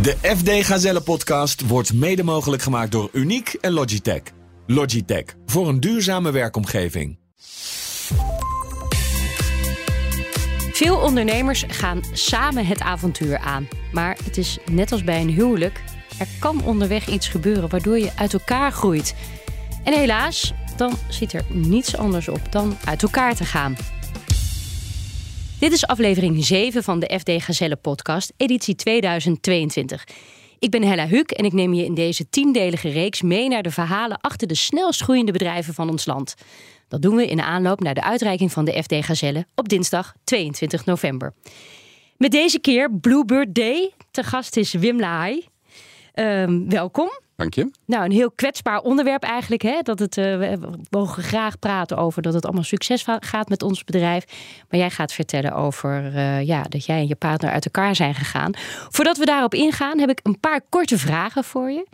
De FD Gazelle podcast wordt mede mogelijk gemaakt door Uniek en Logitech. Logitech voor een duurzame werkomgeving. Veel ondernemers gaan samen het avontuur aan. Maar het is net als bij een huwelijk. Er kan onderweg iets gebeuren waardoor je uit elkaar groeit. En helaas, dan zit er niets anders op dan uit elkaar te gaan. Dit is aflevering 7 van de FD Gazelle podcast, editie 2022. Ik ben Hella Huuk en ik neem je in deze tiendelige reeks mee naar de verhalen achter de snelst groeiende bedrijven van ons land. Dat doen we in aanloop naar de uitreiking van de FD Gazelle op dinsdag 22 november. Met deze keer Bluebird Day. Te gast is Wim Laai. Ehm, welkom. Dank je. Nou, een heel kwetsbaar onderwerp eigenlijk. Hè? Dat het, uh, we mogen graag praten over dat het allemaal succes gaat met ons bedrijf. Maar jij gaat vertellen over uh, ja, dat jij en je partner uit elkaar zijn gegaan. Voordat we daarop ingaan, heb ik een paar korte vragen voor je.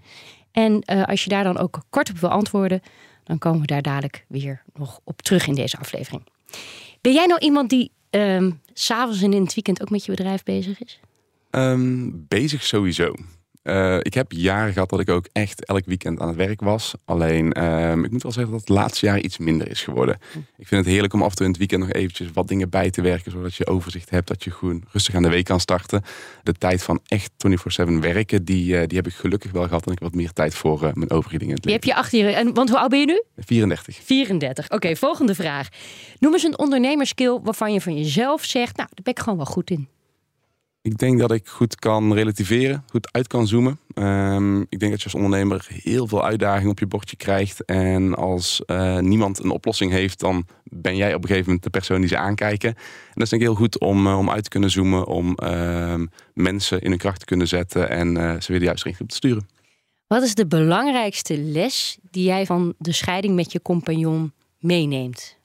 En uh, als je daar dan ook kort op wil antwoorden, dan komen we daar dadelijk weer nog op terug in deze aflevering. Ben jij nou iemand die um, s'avonds en in het weekend ook met je bedrijf bezig is? Um, bezig sowieso. Uh, ik heb jaren gehad dat ik ook echt elk weekend aan het werk was. Alleen, um, ik moet wel zeggen dat het laatste jaar iets minder is geworden. Hm. Ik vind het heerlijk om af en toe in het weekend nog eventjes wat dingen bij te werken. Zodat je overzicht hebt, dat je gewoon rustig aan de week kan starten. De tijd van echt 24-7 werken, die, uh, die heb ik gelukkig wel gehad. En ik heb wat meer tijd voor uh, mijn overige dingen. Die heb je achter je. En, want hoe oud ben je nu? 34. 34. Oké, okay, volgende vraag. Noem eens een ondernemerskill waarvan je van jezelf zegt, nou, daar ben ik gewoon wel goed in. Ik denk dat ik goed kan relativeren, goed uit kan zoomen. Um, ik denk dat je als ondernemer heel veel uitdagingen op je bordje krijgt. En als uh, niemand een oplossing heeft, dan ben jij op een gegeven moment de persoon die ze aankijken. En dat is denk ik heel goed om, uh, om uit te kunnen zoomen, om uh, mensen in hun kracht te kunnen zetten en uh, ze weer de juiste richting op te sturen. Wat is de belangrijkste les die jij van de scheiding met je compagnon meeneemt?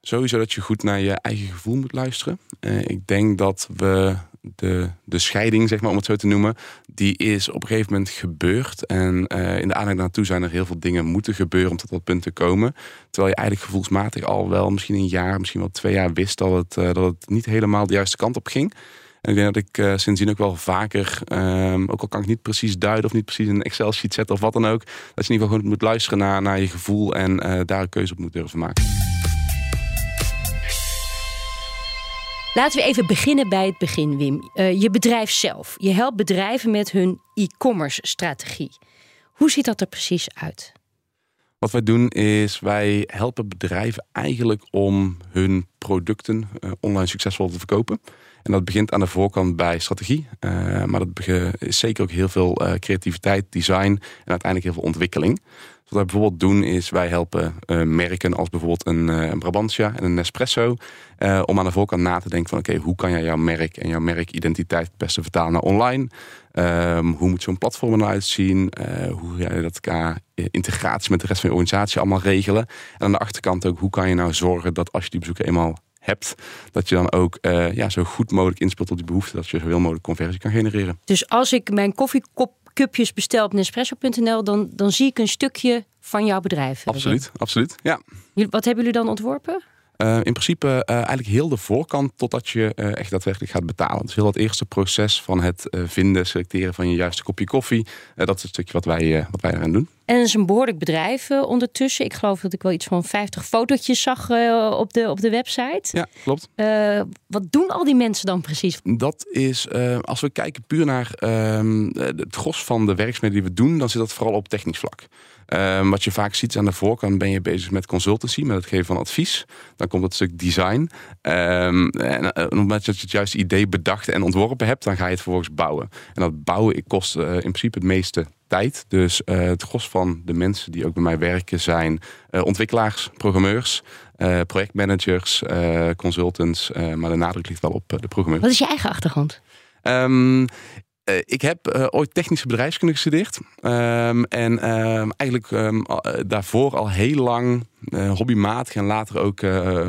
Sowieso dat je goed naar je eigen gevoel moet luisteren. ik denk dat we de, de scheiding, zeg maar, om het zo te noemen, die is op een gegeven moment gebeurd. En uh, in de aanleiding naartoe zijn er heel veel dingen moeten gebeuren om tot dat punt te komen. Terwijl je eigenlijk gevoelsmatig al wel misschien een jaar, misschien wel twee jaar wist dat het, uh, dat het niet helemaal de juiste kant op ging. En ik denk dat ik uh, sindsdien ook wel vaker, um, ook al kan ik niet precies duiden of niet precies een Excel-sheet zetten of wat dan ook, dat je in ieder geval gewoon moet luisteren naar, naar je gevoel en daar een keuze op moet durven maken. Laten we even beginnen bij het begin, Wim. Uh, je bedrijf zelf. Je helpt bedrijven met hun e-commerce strategie. Hoe ziet dat er precies uit? Wat wij doen is, wij helpen bedrijven eigenlijk om hun producten uh, online succesvol te verkopen. En dat begint aan de voorkant bij strategie. Uh, maar dat is zeker ook heel veel uh, creativiteit, design en uiteindelijk heel veel ontwikkeling. Wat wij bijvoorbeeld doen is, wij helpen uh, merken als bijvoorbeeld een, een Brabantia en een Nespresso. om aan de voorkant na te denken van oké, hoe kan jij jouw merk en jouw merkidentiteit het beste vertalen naar online? Um, hoe moet zo'n platform er nou uitzien? hoe ga je dat qua integratie met de rest van je organisatie allemaal regelen? En aan de achterkant ook, hoe kan je nou zorgen dat als je die bezoeken eenmaal hebt, dat je dan ook uh, ja, zo goed mogelijk inspeelt op die behoefte, dat je zoveel mogelijk conversie kan genereren. Dus als ik mijn koffiekopcupjes bestel op Nespresso.nl, dan, dan zie ik een stukje van jouw bedrijf. Absoluut, absoluut. Ja. Wat hebben jullie dan ontworpen? Uh, in principe uh, eigenlijk heel de voorkant totdat je uh, echt daadwerkelijk gaat betalen. Dus heel dat eerste proces van het vinden, selecteren van je juiste kopje koffie. dat is het stukje wat wij, wat wij eraan doen. En het is een behoorlijk bedrijf ondertussen. Ik geloof dat ik wel iets van 50 fotootjes zag op, de, op de website. Ja, klopt. wat doen al die mensen dan precies? Dat is, als we kijken puur naar ehm, het gros van de werkzaamheden die we doen, dan zit dat vooral op technisch vlak. Um, wat je vaak ziet aan de voorkant ben je bezig met consultancy, met het geven van advies. Dan komt het stuk design. Um, en op het moment dat je het juiste idee bedacht en ontworpen hebt, dan ga je het vervolgens bouwen. En dat bouwen kost uh, in principe het meeste tijd. Dus uh, het gros van de mensen die ook bij mij werken zijn uh, ontwikkelaars, programmeurs, projectmanagers, consultants. maar de nadruk ligt wel op de programmeurs. Wat is je eigen achtergrond? Um, uh, ik heb uh, ooit technische bedrijfskunde gestudeerd. Um, en um, eigenlijk um, daarvoor al heel lang hobbymatig en later ook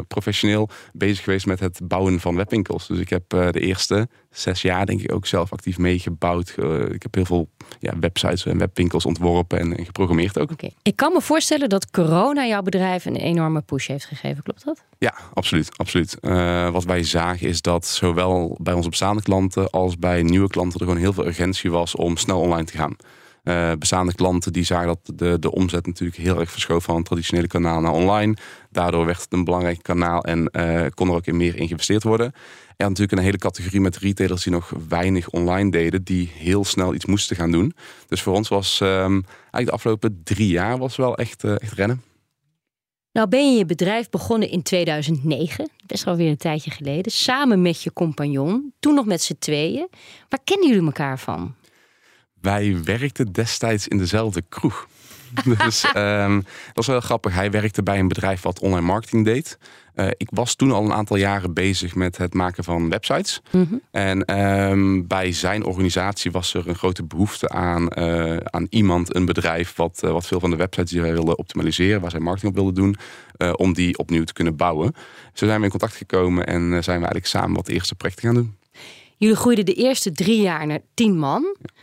professioneel bezig geweest met het bouwen van webwinkels. Dus ik heb de eerste zes jaar denk ik ook zelf actief meegebouwd. ik heb heel veel ja, websites en webwinkels ontworpen en, geprogrammeerd ook. Okay. Ik kan me voorstellen dat corona jouw bedrijf een enorme push heeft gegeven, klopt dat? Ja, absoluut. absoluut. wat wij zagen is dat zowel bij onze bestaande klanten als bij nieuwe klanten er gewoon heel veel urgentie was om snel online te gaan. Uh, bestaande klanten die zagen dat de, de omzet natuurlijk heel erg verschoof van het traditionele kanaal naar online. Daardoor werd het een belangrijk kanaal en uh, kon er ook in meer geïnvesteerd worden. En natuurlijk een hele categorie met retailers die nog weinig online deden, die heel snel iets moesten gaan doen. Dus voor ons was um, eigenlijk de afgelopen drie jaar was wel echt, uh, echt rennen. Nou ben je je bedrijf begonnen in 2009, best wel weer een tijdje geleden, samen met je compagnon, toen nog met z'n tweeën. Waar kennen jullie elkaar van? Wij werkten destijds in dezelfde kroeg. dus um, dat was wel grappig. Hij werkte bij een bedrijf wat online marketing deed. Uh, ik was toen al een aantal jaren bezig met het maken van websites. Mm -hmm. En um, bij zijn organisatie was er een grote behoefte aan, uh, aan iemand, een bedrijf, wat, uh, wat veel van de websites die wij wilden optimaliseren, waar zij marketing op wilden doen, om die opnieuw te kunnen bouwen. Zo zijn we in contact gekomen en zijn we eigenlijk samen wat eerste projecten gaan doen. Jullie groeiden de eerste drie jaar naar tien man. Ja.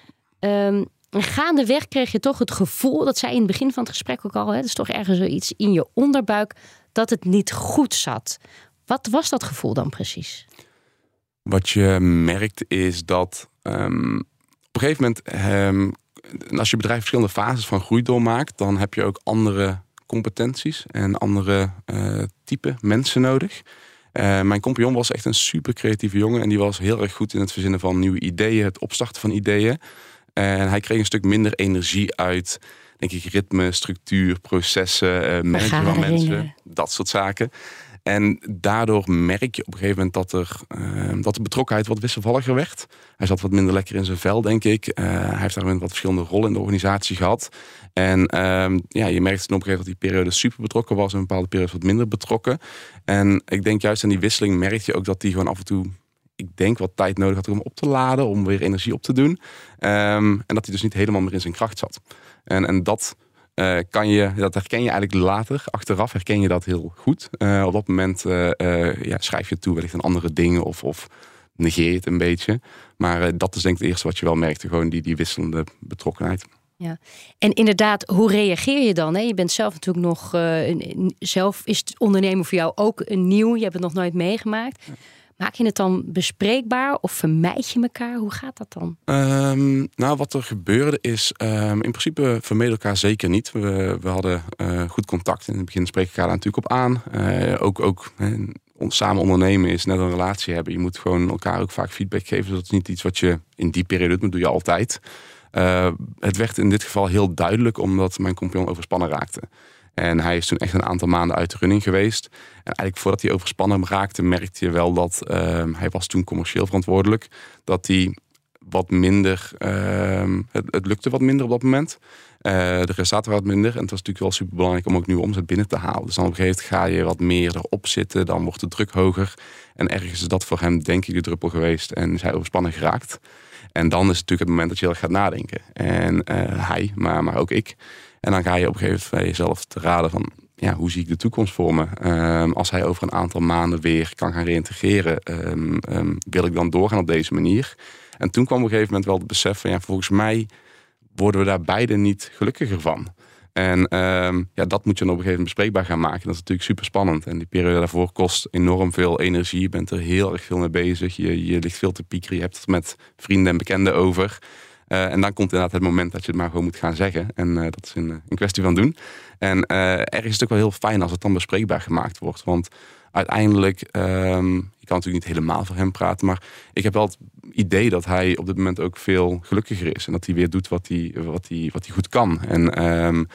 Um, gaandeweg kreeg je toch het gevoel, dat zei in het begin van het gesprek ook al, het is toch ergens zoiets in je onderbuik, dat het niet goed zat. Wat was dat gevoel dan precies? Wat je merkt is dat um, op een gegeven moment, um, als je bedrijf verschillende fases van groei doormaakt, dan heb je ook andere competenties en andere uh, type mensen nodig. Uh, mijn compagnon was echt een super creatieve jongen en die was heel erg goed in het verzinnen van nieuwe ideeën, het opstarten van ideeën. En hij kreeg een stuk minder energie uit, denk ik, ritme, structuur, processen, uh, managen van mensen, dat soort zaken. En daardoor merk je op een gegeven moment dat, er, uh, dat de betrokkenheid wat wisselvalliger werd. Hij zat wat minder lekker in zijn vel, denk ik. Uh, hij heeft daar wat verschillende rollen in de organisatie gehad. En uh, ja, je merkte toen op een gegeven moment dat die periode super betrokken was en een bepaalde periode wat minder betrokken. En ik denk juist aan die wisseling merk je ook dat hij gewoon af en toe ik denk wat tijd nodig had om op te laden, om weer energie op te doen. Um, en dat hij dus niet helemaal meer in zijn kracht zat. En, en dat, uh, kan je, dat herken je eigenlijk later. Achteraf herken je dat heel goed. Uh, op dat moment uh, ja, schrijf je toe wellicht aan andere dingen of, of negeer je het een beetje. Maar dat is denk ik het eerste wat je wel merkte. Gewoon die, die wisselende betrokkenheid. Ja, en inderdaad, hoe reageer je dan? Hè? Je bent zelf natuurlijk nog, zelf is het ondernemen voor jou ook een nieuw. Je hebt het nog nooit meegemaakt. Maak je het dan bespreekbaar of vermijd je elkaar? Hoe gaat dat dan? Um, nou, wat er gebeurde is, um, in principe vermeden elkaar zeker niet. We, we hadden uh, goed contact. In het begin spreek ik elkaar natuurlijk op aan. Uh, ook ook samen ondernemen is net een relatie hebben. Je moet gewoon elkaar ook vaak feedback geven. Dus dat is niet iets wat je in die periode doet, maar doe je altijd. Uh, het werd in dit geval heel duidelijk omdat mijn compagnon overspannen raakte. En hij is toen echt een aantal maanden uit de running geweest. En eigenlijk voordat hij overspannen raakte, merkte je wel dat uh, hij was toen commercieel verantwoordelijk. Dat hij wat minder, uh, het, het, lukte wat minder op dat moment. Uh, de resultaten wat minder. En het was natuurlijk wel super belangrijk om ook nieuwe omzet binnen te halen. Dus dan op een gegeven moment ga je wat meer erop zitten. Dan wordt de druk hoger. En ergens is dat voor hem denk ik de druppel geweest. En is hij overspannen geraakt. En dan is het natuurlijk het moment dat je heel erg gaat nadenken. En uh, hij, maar, maar ook ik. En dan ga je op een gegeven moment bij jezelf te raden van... Ja, hoe zie ik de toekomst voor me? Um, als hij over een aantal maanden weer kan gaan reïntegreren... Um, um, wil ik dan doorgaan op deze manier? En toen kwam op een gegeven moment wel het besef van... ja, volgens mij worden we daar beide niet gelukkiger van. En ja, dat moet je op een gegeven moment bespreekbaar gaan maken. Dat is natuurlijk super spannend. En die periode daarvoor kost enorm veel energie. Je bent er heel erg veel mee bezig. Je, je ligt veel te piekeren. Je hebt het met vrienden en bekenden over... Uh, en dan komt inderdaad het moment dat je het maar gewoon moet gaan zeggen. En uh, dat is een, een, kwestie van doen. En uh, er is het ook wel heel fijn als het dan bespreekbaar gemaakt wordt. Want uiteindelijk, um, je kan natuurlijk niet helemaal voor hem praten. Maar ik heb wel het idee dat hij op dit moment ook veel gelukkiger is. En dat hij weer doet wat hij, wat hij, wat hij goed kan. En um,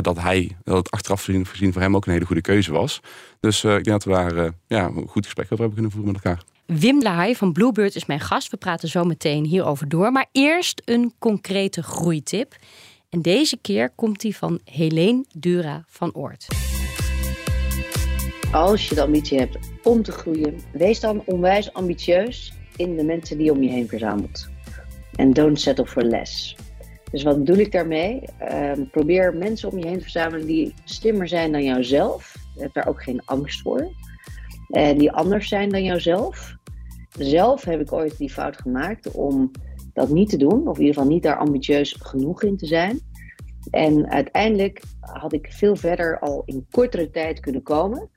dat hij, dat het achteraf gezien voor hem ook een hele goede keuze was. Dus ik denk dat we daar ja, een goed gesprek over hebben kunnen voeren met elkaar. Wim Lahaai van Bluebird is mijn gast. We praten zo meteen hierover door. Maar eerst een concrete groeitip. En deze keer komt die van Helene Dura van Oort. Als je de ambitie hebt om te groeien, wees dan onwijs ambitieus in de mensen die je om je heen verzamelt. En don't settle for less. Dus wat bedoel ik daarmee? Ehm, probeer mensen om je heen te verzamelen die slimmer zijn dan jouzelf. Je hebt daar ook geen angst voor. En die anders zijn dan jouzelf. Zelf heb ik ooit die fout gemaakt om dat niet te doen, of in ieder geval niet daar ambitieus genoeg in te zijn. En uiteindelijk had ik veel verder al in kortere tijd kunnen komen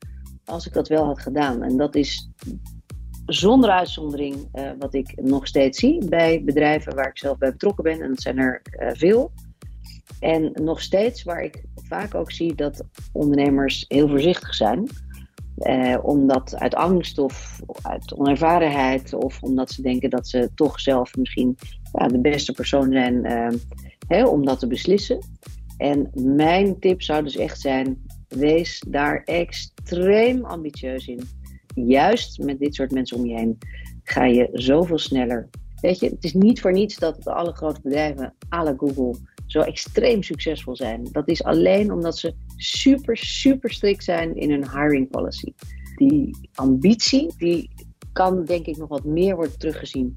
als ik dat wel had gedaan. En dat is zonder uitzondering uh, wat ik nog steeds zie bij bedrijven waar ik zelf bij betrokken ben. En dat zijn er uh, veel. En nog steeds waar ik vaak ook zie dat ondernemers heel voorzichtig zijn. Uh, omdat uit angst of uit onervarenheid of omdat ze denken dat ze toch zelf misschien ja, de beste persoon zijn hè, om dat te beslissen. En mijn tip zou dus echt zijn: wees daar extreem ambitieus in. Juist met dit soort mensen om je heen ga je zoveel sneller. Weet je, het is niet voor niets dat alle grote bedrijven, la Google, zo extreem succesvol zijn. Dat is alleen omdat ze super, super strikt zijn in hun hiring policy. Die ambitie, die kan denk ik nog wat meer worden teruggezien,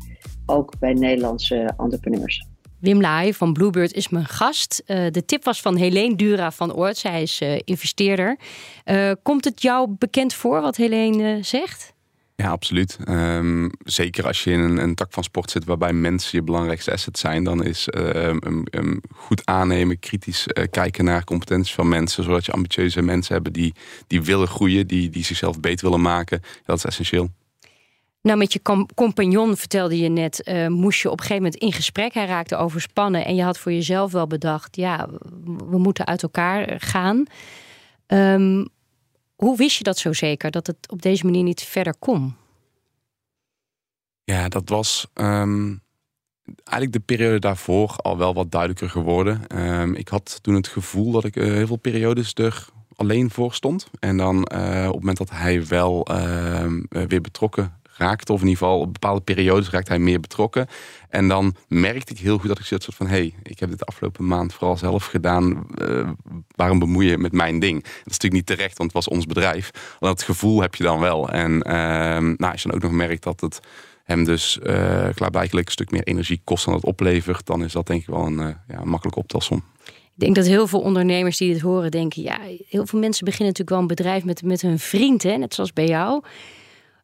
ook bij Nederlandse entrepreneurs. Wim Laai van Bluebird is mijn gast. Uh, de tip was van Helene Dura van Oort. Zij is uh, investeerder. Uh, komt het jou bekend voor wat Helene zegt? Ja, absoluut. Um, zeker als je in een, tak van sport zit waarbij mensen je belangrijkste asset zijn, dan is um, goed aannemen, kritisch kijken naar competenties van mensen, zodat je ambitieuze mensen hebben die, die willen groeien, die, die zichzelf beter willen maken. Dat is essentieel. Nou, met je compagnon vertelde je net, uh, moest je op een gegeven moment in gesprek. Hij raakte overspannen en je had voor jezelf wel bedacht, ja, we moeten uit elkaar gaan. Um, hoe wist je dat zo zeker, dat het op deze manier niet verder kon? Ja, dat was um, eigenlijk de periode daarvoor al wel wat duidelijker geworden. Um, ik had toen het gevoel dat ik uh, heel veel periodes er alleen voor stond. En dan op het moment dat hij wel weer betrokken raakte. Of in ieder geval op bepaalde periodes raakte hij meer betrokken. En dan merkte ik heel goed dat ik zoiets van... hé, hey, ik heb dit afgelopen maand vooral zelf gedaan. Uh, waarom bemoei je met mijn ding? Dat is natuurlijk niet terecht, want het was ons bedrijf. Dat gevoel heb je dan wel. En uh, nou, als je dan ook nog merkt dat het hem dus uh, klaarblijkelijk een stuk meer energie kost dan het oplevert... dan is dat denk ik wel een, uh, ja, makkelijke optelsom. Ik denk dat heel veel ondernemers die dit horen denken... ja, heel veel mensen beginnen natuurlijk wel een bedrijf met, met hun vriend, hè, net zoals bij jou...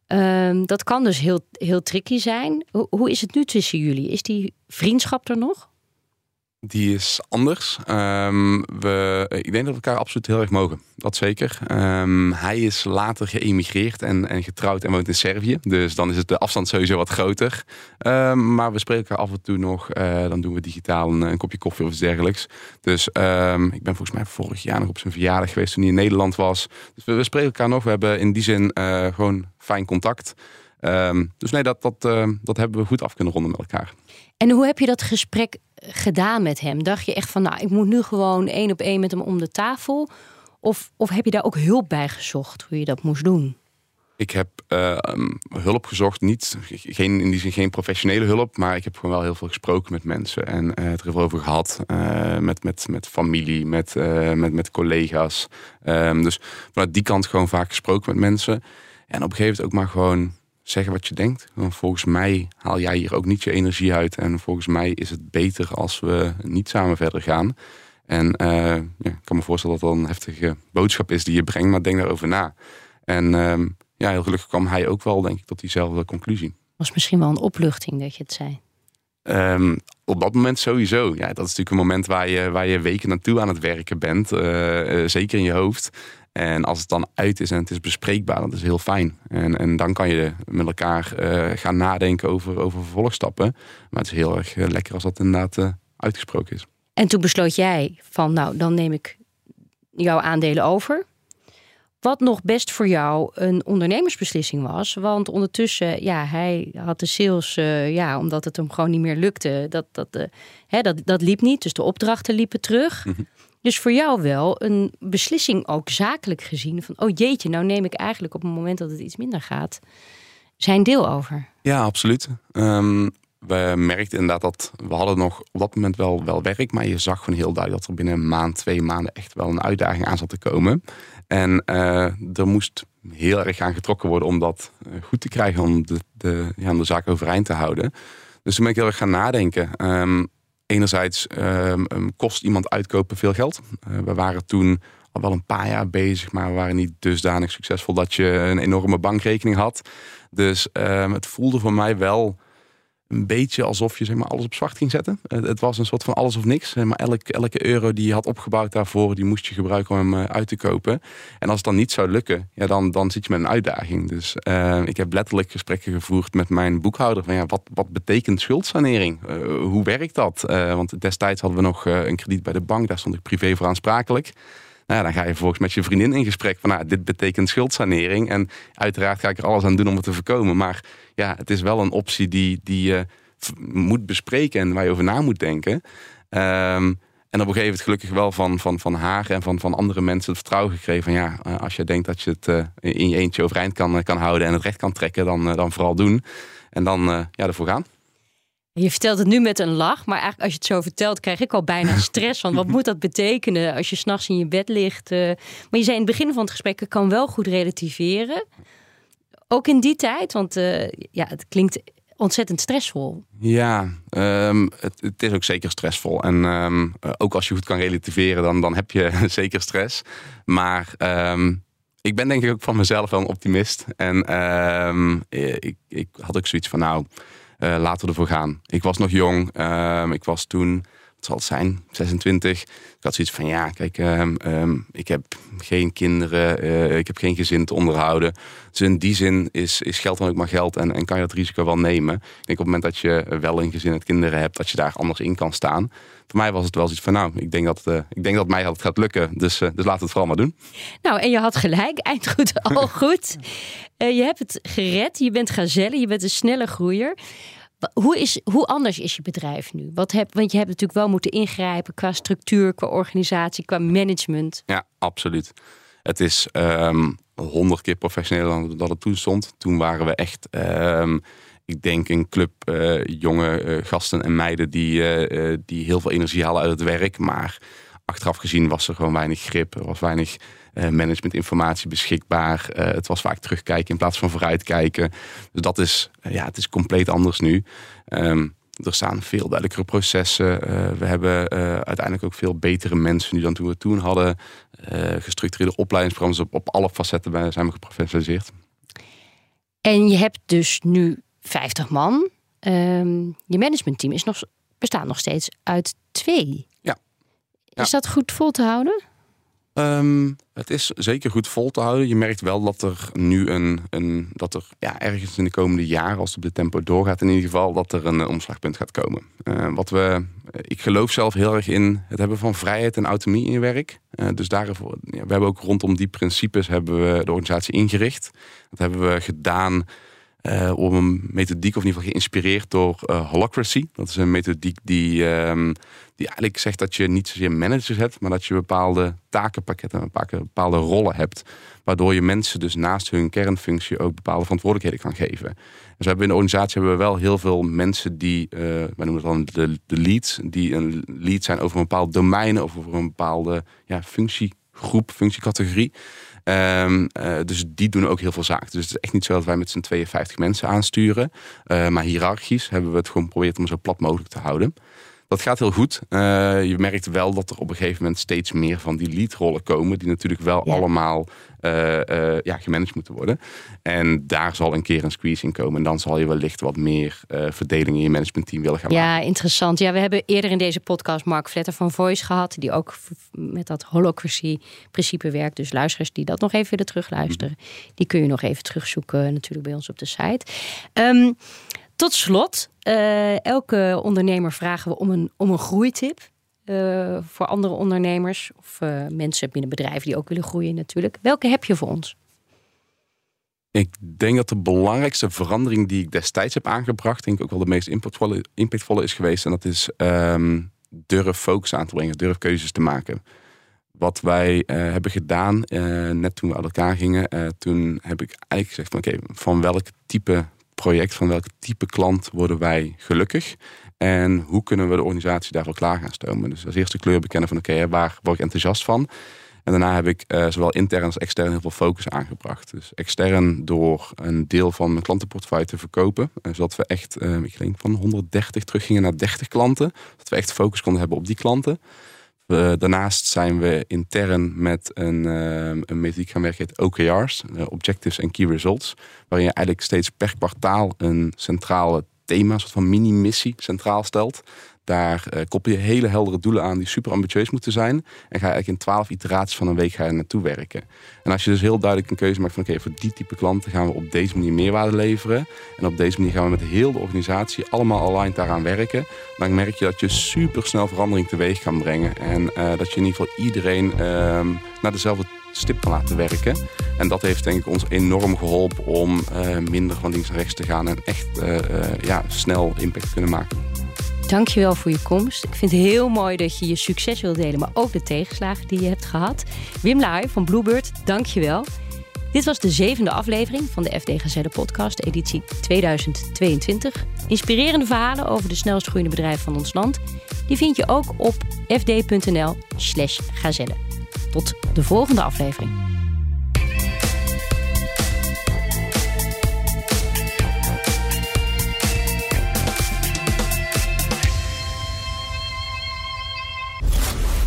Um, dat kan dus heel, heel tricky zijn. Hoe, hoe is het nu tussen jullie? Is die vriendschap er nog? Die is anders. Um, we, ik denk dat we elkaar absoluut heel erg mogen. Dat zeker. Um, hij is later geëmigreerd en, en getrouwd en woont in Servië. Dus dan is het de afstand sowieso wat groter. Um, maar we spreken elkaar af en toe nog. Uh, dan doen we digitaal een, kopje koffie of iets dergelijks. Dus ik ben volgens mij vorig jaar nog op zijn verjaardag geweest toen hij in Nederland was. Dus we, spreken elkaar nog. We hebben in die zin uh, gewoon fijn contact. dus nee, dat, dat, uh, dat hebben we goed af kunnen ronden met elkaar. En hoe heb je dat gesprek gedaan met hem? Dacht je echt van, nou, ik moet nu gewoon één op één met hem om de tafel? Of, of heb je daar ook hulp bij gezocht, hoe je dat moest doen? Ik heb uh, hulp gezocht, niet, geen, in die zin geen professionele hulp, maar ik heb gewoon wel heel veel gesproken met mensen en uh, het erover over gehad. Uh, met, met, met familie, met, met, met collega's. Um, dus vanuit die kant gewoon vaak gesproken met mensen. En op een gegeven moment ook maar gewoon zeggen wat je denkt. Want volgens mij haal jij hier ook niet je energie uit. En volgens mij is het beter als we niet samen verder gaan. En uh, ja, ik kan me voorstellen dat dat een heftige boodschap is die je brengt, maar denk daarover na. En uh, ja, heel gelukkig kwam hij ook wel, denk ik, tot diezelfde conclusie. Was misschien wel een opluchting dat je het zei. Um, op dat moment sowieso. Ja, dat is natuurlijk een moment waar je, waar je weken naartoe aan het werken bent. Uh, uh, zeker in je hoofd. En als het dan uit is en het is bespreekbaar, dat is heel fijn. En, en dan kan je met elkaar uh, gaan nadenken over, over vervolgstappen. Maar het is heel erg lekker als dat inderdaad uitgesproken is. En toen besloot jij van, nou, dan neem ik jouw aandelen over. Wat nog best voor jou een ondernemersbeslissing was. Want ondertussen, ja, hij had de sales, ja, omdat het hem gewoon niet meer lukte. Dat, dat, hè, dat, dat liep niet. Dus de opdrachten liepen terug. Dus voor jou wel een beslissing ook zakelijk gezien. Van, oh jeetje, nou neem ik eigenlijk op het moment dat het iets minder gaat, zijn deel over. Ja, absoluut. Um, we merkten inderdaad dat we hadden nog op dat moment wel, wel werk. Maar je zag gewoon heel duidelijk dat er binnen een maand, twee maanden echt wel een uitdaging aan zat te komen. En uh, er moest heel erg aan getrokken worden om dat goed te krijgen. Om de, de, ja, de zaak overeind te houden. Dus toen ben ik heel erg gaan nadenken. Um, enerzijds ehm, ehm, kost iemand uitkopen veel geld. we waren toen al wel een paar jaar bezig, maar we waren niet dusdanig succesvol dat je een enorme bankrekening had. Dus het voelde voor mij wel een beetje alsof je zeg maar, alles op zwart ging zetten. Het was een soort van alles of niks. Maar elke, elke euro die je had opgebouwd daarvoor, die moest je gebruiken om hem eh, uit te kopen. En als het dan niet zou lukken, ja, dan, dan zit je met een uitdaging. Dus uh, ik heb letterlijk gesprekken gevoerd met mijn boekhouder. Van, ja, wat, wat betekent schuldsanering? Uh, hoe werkt dat? want destijds hadden we nog een krediet bij de bank. Daar stond ik privé voor aansprakelijk. Nou, dan ga je volgens met je vriendin in gesprek van nou, dit betekent schuldsanering. En uiteraard ga ik er alles aan doen om het te voorkomen. Maar ja, het is wel een optie die, die je moet bespreken en waar je over na moet denken. Um, en op een gegeven moment gelukkig wel van, van, van haar en van, van andere mensen het vertrouwen gekregen. Van ja, eh, als je denkt dat je het uh, in je eentje overeind kan, eh, kan houden en het recht kan trekken, dan, dan vooral doen. En dan ja, ervoor gaan. Je vertelt het nu met een lach, maar eigenlijk als je het zo vertelt, krijg ik al bijna stress van wat moet dat betekenen als je s'nachts in je bed ligt. Uh, maar je zei in het begin van het gesprek, ik kan wel goed relativeren. Ook in die tijd, want uh, ja, het klinkt ontzettend stressvol. Ja, um, het, het, is ook zeker stressvol. En um, ook als je goed kan relativeren, dan, dan heb je zeker stress. Maar um, ik ben denk ik ook van mezelf wel een optimist. En ik, ik had ook zoiets van, nou uh, laten we ervoor gaan. Ik was nog jong. Ehm, ik was toen, wat zal het zijn, 26. Ik had zoiets van, ja, kijk, ehm, ehm, ik heb geen kinderen. Uh, ik heb geen gezin te onderhouden. Dus in die zin is, is geld dan ook maar geld. En, en kan je dat risico wel nemen. Ik denk op het moment dat je wel een gezin en kinderen hebt, dat je daar anders in kan staan. Voor mij was het wel zoiets van, nou, ik denk dat, uh, ik denk dat mij het gaat lukken. Dus, dus laten we het vooral maar doen. Nou, en je had gelijk. Eindgoed al goed. Je hebt het gered. Je bent gazelle. Je bent een snelle groeier. Hoe, is, hoe anders is je bedrijf nu? Wat want je hebt natuurlijk wel moeten ingrijpen qua structuur, qua organisatie, qua management. Ja, absoluut. Het is um, honderd keer professioneler dan het toen stond. Toen waren we echt, um, ik denk, een club uh, jonge uh, gasten en meiden die, die heel veel energie halen uit het werk. Maar achteraf gezien was er gewoon weinig grip. Er was weinig managementinformatie beschikbaar. Uh, het was vaak terugkijken in plaats van vooruitkijken. Dus dat is, uh, ja, het is compleet anders nu. Um, er staan veel duidelijkere processen. we hebben uiteindelijk ook veel betere mensen nu dan toen we toen hadden. gestructureerde opleidingsprogramma's op, op alle facetten zijn we geprofessionaliseerd. En je hebt dus nu 50 man. Um, je managementteam is nog, bestaat nog steeds uit twee. Ja. Is dat goed vol te houden? Um, het is zeker goed vol te houden. Je merkt wel dat er nu een, een dat er ja, ergens in de komende jaren, als het op de tempo doorgaat, in ieder geval, dat er een omslagpunt gaat komen. Uh, wat we, ik geloof zelf heel erg in het hebben van vrijheid en autonomie in je werk. Dus daarvoor, we hebben ook rondom die principes hebben we de organisatie ingericht. Dat hebben we gedaan uh, om een methodiek, of in ieder geval geïnspireerd door uh, Holacracy. Dat is een methodiek die, um, die eigenlijk zegt dat je niet zozeer managers hebt, maar dat je bepaalde takenpakketten, bepaalde rollen hebt. Waardoor je mensen dus naast hun kernfunctie ook bepaalde verantwoordelijkheden kan geven. Dus we hebben in de organisatie hebben we wel heel veel mensen die, uh, wij noemen het dan de, de leads, die een lead zijn over een bepaald domein of over een bepaalde ja, functiegroep, functiecategorie. Um, uh, dus die doen ook heel veel zaken. Dus het is echt niet zo dat wij met z'n 52 mensen aansturen. Uh, maar hiërarchisch hebben we het gewoon geprobeerd om zo plat mogelijk te houden. Dat gaat heel goed. Uh, je merkt wel dat er op een gegeven moment steeds meer van die leadrollen komen. Die natuurlijk wel ja. allemaal uh, uh, ja, gemanaged moeten worden. En daar zal een keer een squeeze in komen. En dan zal je wellicht wat meer verdeling in je managementteam willen gaan ja, maken. Ja, interessant. Ja, we hebben eerder in deze podcast Mark Vletter van Voice gehad. Die ook met dat holocracy principe werkt. Dus luisteraars die dat nog even willen terugluisteren. Mm. Die kun je nog even terugzoeken natuurlijk bij ons op de site. Um, tot slot, uh, elke ondernemer vragen we om een, om een groeitip. Uh, voor andere ondernemers of uh, mensen binnen bedrijven die ook willen groeien natuurlijk. Welke heb je voor ons? Ik denk dat de belangrijkste verandering die ik destijds heb aangebracht, denk ik ook wel de meest impactvolle, is geweest. En dat is um, durf focus aan te brengen, durf keuzes te maken. Wat wij hebben gedaan, net toen we uit elkaar gingen, toen heb ik eigenlijk gezegd van oké, van welk type project van welk type klant worden wij gelukkig? En hoe kunnen we de organisatie daarvoor klaar gaan stomen? Dus als eerste kleur bekennen van oké, okay, waar word ik enthousiast van? En daarna heb ik uh, zowel intern als extern heel veel focus aangebracht. Dus extern door een deel van mijn klantenportefeuille te verkopen. Uh, zodat we echt, uh, ik denk van 130 teruggingen naar 30 klanten. Dat we echt focus konden hebben op die klanten. Daarnaast zijn we intern met een, een methodiek gaan werken, heet OKR's, Objectives and Key Results. Waarin je eigenlijk steeds per kwartaal een centrale thema, een soort van mini-missie centraal stelt. Daar uh, koppel je hele heldere doelen aan die super ambitieus moeten zijn. En ga je eigenlijk in twaalf iteraties van een week ga je naartoe werken. En als je dus heel duidelijk een keuze maakt van oké, voor die type klanten gaan we op deze manier meerwaarde leveren. En op deze manier gaan we met heel de organisatie allemaal aligned daaraan werken. Dan merk je dat je super snel verandering teweeg kan brengen. En uh, dat je in ieder geval iedereen uh, naar dezelfde stip kan laten werken. En dat heeft denk ik ons enorm geholpen om uh, minder van links naar rechts te gaan en echt ja, snel impact kunnen maken. Dankjewel voor je komst. Ik vind het heel mooi dat je je succes wil delen, maar ook de tegenslagen die je hebt gehad. Wim Laai van Bluebird, dankjewel. Dit was de zevende aflevering van de FD Gazelle podcast, editie 2022. Inspirerende verhalen over de snelst groeiende bedrijven van ons land. Die vind je ook op fd.nl slash gazelle. Tot de volgende aflevering.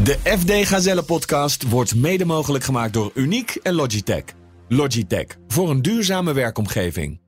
De FD Gazelle podcast wordt mede mogelijk gemaakt door Uniek en Logitech. Logitech voor een duurzame werkomgeving.